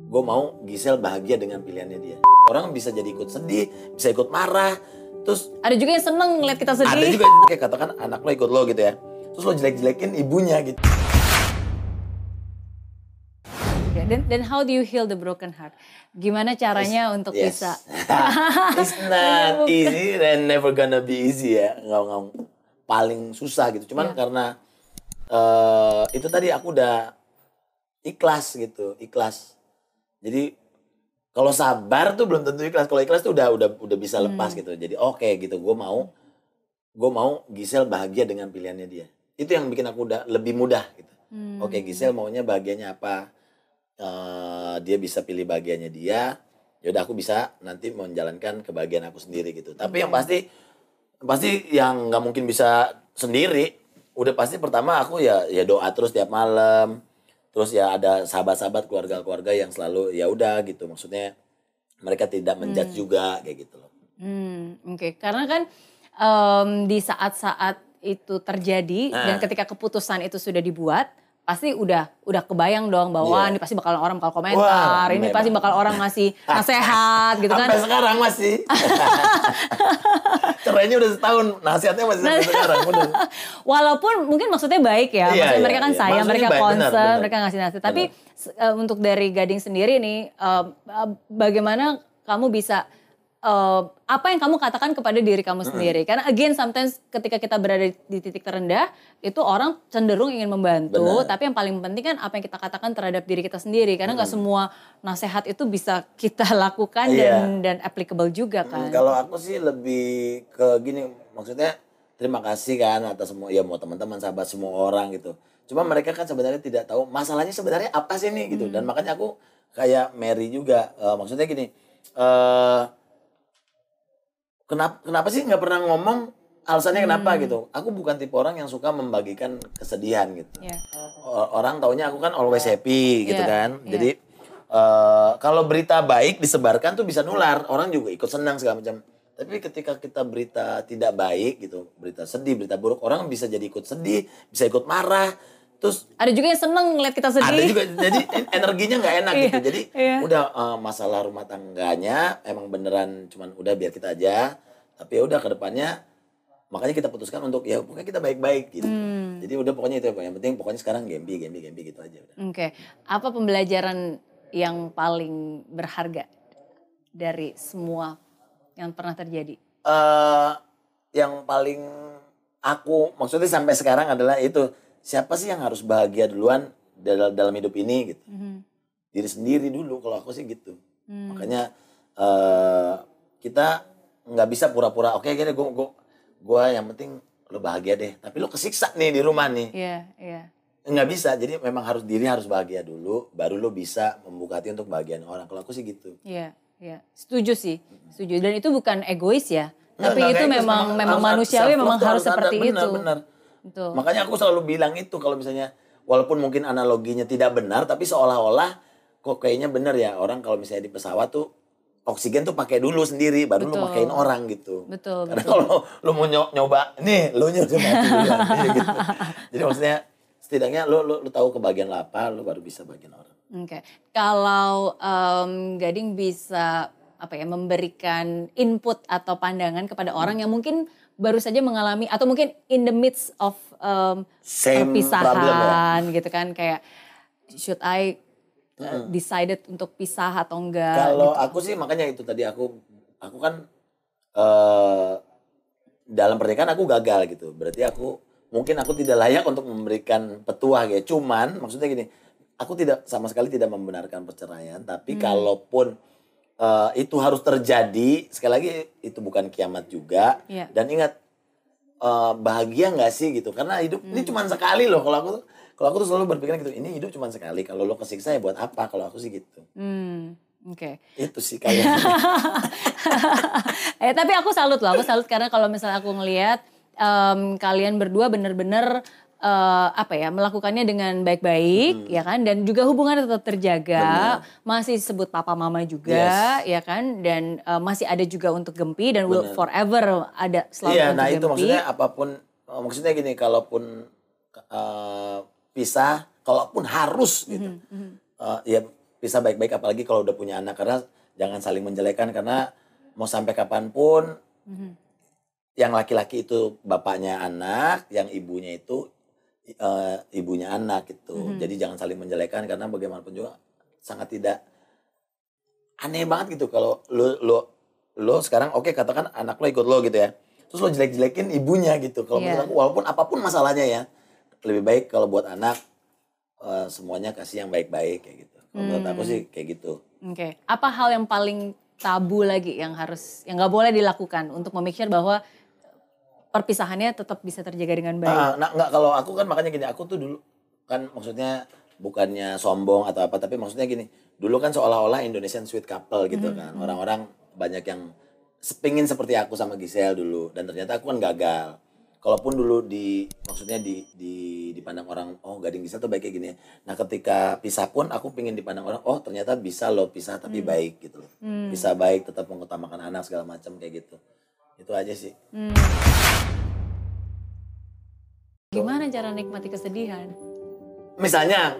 gue mau Gisel bahagia dengan pilihannya dia orang bisa jadi ikut sedih bisa ikut marah terus Ada juga yang seneng ngeliat kita sedih. ada juga kayak katakan anak lo ikut lo gitu ya terus lo jelek-jelekin ibunya gitu Dan dan how do you heal the broken heart? Gimana caranya untuk Yes. bisa? It's not easy and never gonna be easy ya nggak nggak paling susah gitu cuman Iya. karena eh itu tadi aku udah ikhlas gitu ikhlas jadi kalau sabar tuh belum tentu ikhlas. Kalau ikhlas tuh udah udah udah bisa lepas Hmm. gitu. Jadi oke gitu gue mau gue mau Gisel bahagia dengan pilihannya dia. Itu yang bikin aku udah lebih mudah gitu. Hmm. oke Gisel maunya bahagianya apa? Eh, dia bisa pilih bahagianya dia. Yaudah aku bisa nanti menjalankan kebahagiaan aku sendiri gitu. Tapi yang pasti pasti yang nggak mungkin bisa sendiri udah pasti pertama aku ya ya doa terus tiap malam terus ya ada sahabat-sahabat keluarga-keluarga yang selalu ya udah gitu maksudnya mereka tidak menjudge juga kayak gitu loh Hmm, oke. Karena kan em, di saat-saat itu terjadi Nah. dan ketika keputusan itu sudah dibuat, pasti udah udah kebayang dong bahwa Iya. ini pasti bakal orang bakal komentar, Wah, ini memang. pasti bakal orang ngasih nasihat gitu kan. sampai sekarang masih cerainya udah setahun nasihatnya masih sampai sekarang udah Walaupun mungkin maksudnya baik ya, Iya, maksudnya iya, mereka kan iya. sayang, mereka baik, concern, benar. mereka ngasih nasihat. Tapi eh, untuk dari Gading sendiri nih, eh, eh, bagaimana kamu bisa eh, apa yang kamu katakan kepada diri kamu sendiri? Karena again sometimes ketika kita berada di titik terendah, itu orang cenderung ingin membantu, Benar. tapi yang paling penting kan apa yang kita katakan terhadap diri kita sendiri. Karena nggak semua nasihat itu bisa kita lakukan Iya. dan dan applicable juga kan. Kalau aku sih lebih ke gini, maksudnya terima kasih kan atas semua ya mau teman-teman sahabat semua orang gitu. Cuma mereka kan sebenarnya tidak tahu masalahnya sebenarnya apa sih nih gitu. Dan makanya aku kayak Mary juga, eh, maksudnya gini, eh kenapa kenapa sih nggak pernah ngomong alasannya kenapa gitu? Aku bukan tipe orang yang suka membagikan kesedihan gitu. O- orang taunya aku kan always happy gitu Iya, kan. iya. Jadi eh, kalau berita baik disebarkan tuh bisa nular, orang juga ikut senang segala macam. Tapi ketika kita berita tidak baik gitu, berita sedih, berita buruk, orang bisa jadi ikut sedih, bisa ikut marah. Terus Ada juga yang seneng ngeliat kita sedih. ada juga jadi en- energinya nggak enak gitu. Iya, Jadi iya. udah eh, masalah rumah tangganya emang beneran cuman udah biar kita aja. Tapi ya udah ke depannya makanya kita putuskan untuk ya pokoknya kita baik-baik gitu. Hmm. Jadi udah pokoknya itu ya, yang penting pokoknya sekarang gembi gembi gembi gitu aja udah. Oke, apa pembelajaran yang paling berharga dari semua yang pernah terjadi? eh yang paling aku maksudnya sampai sekarang adalah itu siapa sih yang harus bahagia duluan dalam dalam hidup ini gitu Mhm. diri sendiri dulu kalau aku sih gitu Hmm. makanya eh kita nggak bisa pura-pura oke gini gue gue gue yang penting lo bahagia deh tapi lo kesiksa nih di rumah nih Iya, iya. nggak bisa jadi memang harus diri harus bahagia dulu baru lo bisa membuka hati untuk bahagian orang kalau aku sih gitu Iya, iya. Setuju sih, setuju. Dan itu bukan egois ya, Nggak, tapi nggak itu memang memang harus- manusiawi, memang harus ada. seperti Benar, itu. benar. Betul. Makanya aku selalu bilang itu kalau misalnya walaupun mungkin analoginya tidak benar tapi seolah-olah kok kayaknya benar ya orang kalau misalnya di pesawat tuh oksigen tuh pakai dulu sendiri baru lu Betul. pakein orang gitu. Betul, Karena betul. kalau lu mau nyo- nyoba nih lu nyoba iya gitu. Jadi maksudnya setidaknya lu lu, lu tahu kebagian apa lu baru bisa bagian orang. Oke, kalau em, Gading bisa apa ya memberikan input atau pandangan kepada Hmm. orang yang mungkin baru saja mengalami atau mungkin in the midst of Same perpisahan problem ya. gitu kan kayak should I uh, decided untuk pisah atau enggak? Kalau gitu. aku sih makanya itu tadi aku aku kan eh dalam pernikahan aku gagal gitu. Berarti aku mungkin aku tidak layak untuk memberikan petuah ya. Cuman maksudnya gini, aku tidak sama sekali tidak membenarkan perceraian, tapi kalaupun eh, itu harus terjadi, sekali lagi itu bukan kiamat juga. Iya. Dan ingat eh, bahagia nggak sih gitu? Karena hidup ini cuma sekali loh. Kalau aku kalau aku tuh selalu berpikir gitu, ini hidup cuma sekali. Kalau lo kesiksa ya buat apa? Kalau aku sih gitu. Hmm, oke. Itu sih kayaknya. eh tapi aku salut loh, aku salut karena kalau misalnya aku ngelihat em, kalian berdua bener-bener eh, apa ya melakukannya dengan baik-baik ya kan? Dan juga hubungannya tetap terjaga. Masih sebut papa mama juga ya kan? Dan eh, masih ada juga untuk Gempi dan will Bener. forever ada selalu Iya, untuk nah Gempi. itu maksudnya apa pun eh, maksudnya gini, kalaupun eh, pisah, kalaupun harus gitu, Mhm, eh, ya pisah baik-baik apalagi kalau udah punya anak karena jangan saling menjelekan karena mau sampai kapan pun Mhm. yang laki-laki itu bapaknya anak, yang ibunya itu eh, ibunya anak gitu. Mhm. Jadi jangan saling menjelekan karena bagaimanapun juga sangat tidak aneh banget gitu kalau lo lo lo sekarang oke katakan anak lo ikut lo gitu ya. Terus lo jelek-jelekin ibunya gitu. Kalau Iya. menurut aku walaupun apa pun masalahnya ya, lebih baik kalau buat anak eh, semuanya kasih yang baik-baik kayak gitu. Kalau menurut aku Hmm. sih kayak gitu. Oke, apa hal yang paling tabu lagi yang harus yang nggak boleh dilakukan untuk memake sure bahwa perpisahannya tetap bisa terjaga dengan baik? Ah, nah, nggak kalau aku kan makanya gini, aku tuh dulu kan maksudnya bukannya sombong atau apa, tapi maksudnya gini, dulu kan seolah-olah Indonesian sweet couple gitu kan, orang-orang banyak yang sepingin seperti aku sama Giselle dulu, dan ternyata aku kan gagal. Kalaupun dulu di maksudnya di di dipandang orang, oh gading Giselle tuh baik kayak gini. Nah ketika pisah pun aku pingin dipandang orang, oh ternyata bisa loh pisah tapi baik gitu loh, Hmm. bisa baik tetap mengutamakan anak segala macam kayak gitu. Itu aja sih. Hmm. Gimana cara nikmati kesedihan? Misalnya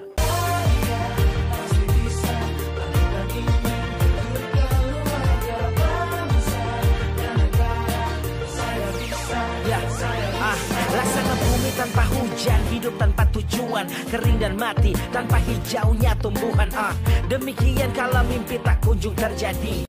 tanpa hujan, hidup tanpa tujuan, kering dan mati tanpa hijaunya tumbuhan. Ah, demikian kalau mimpi tak kunjung terjadi.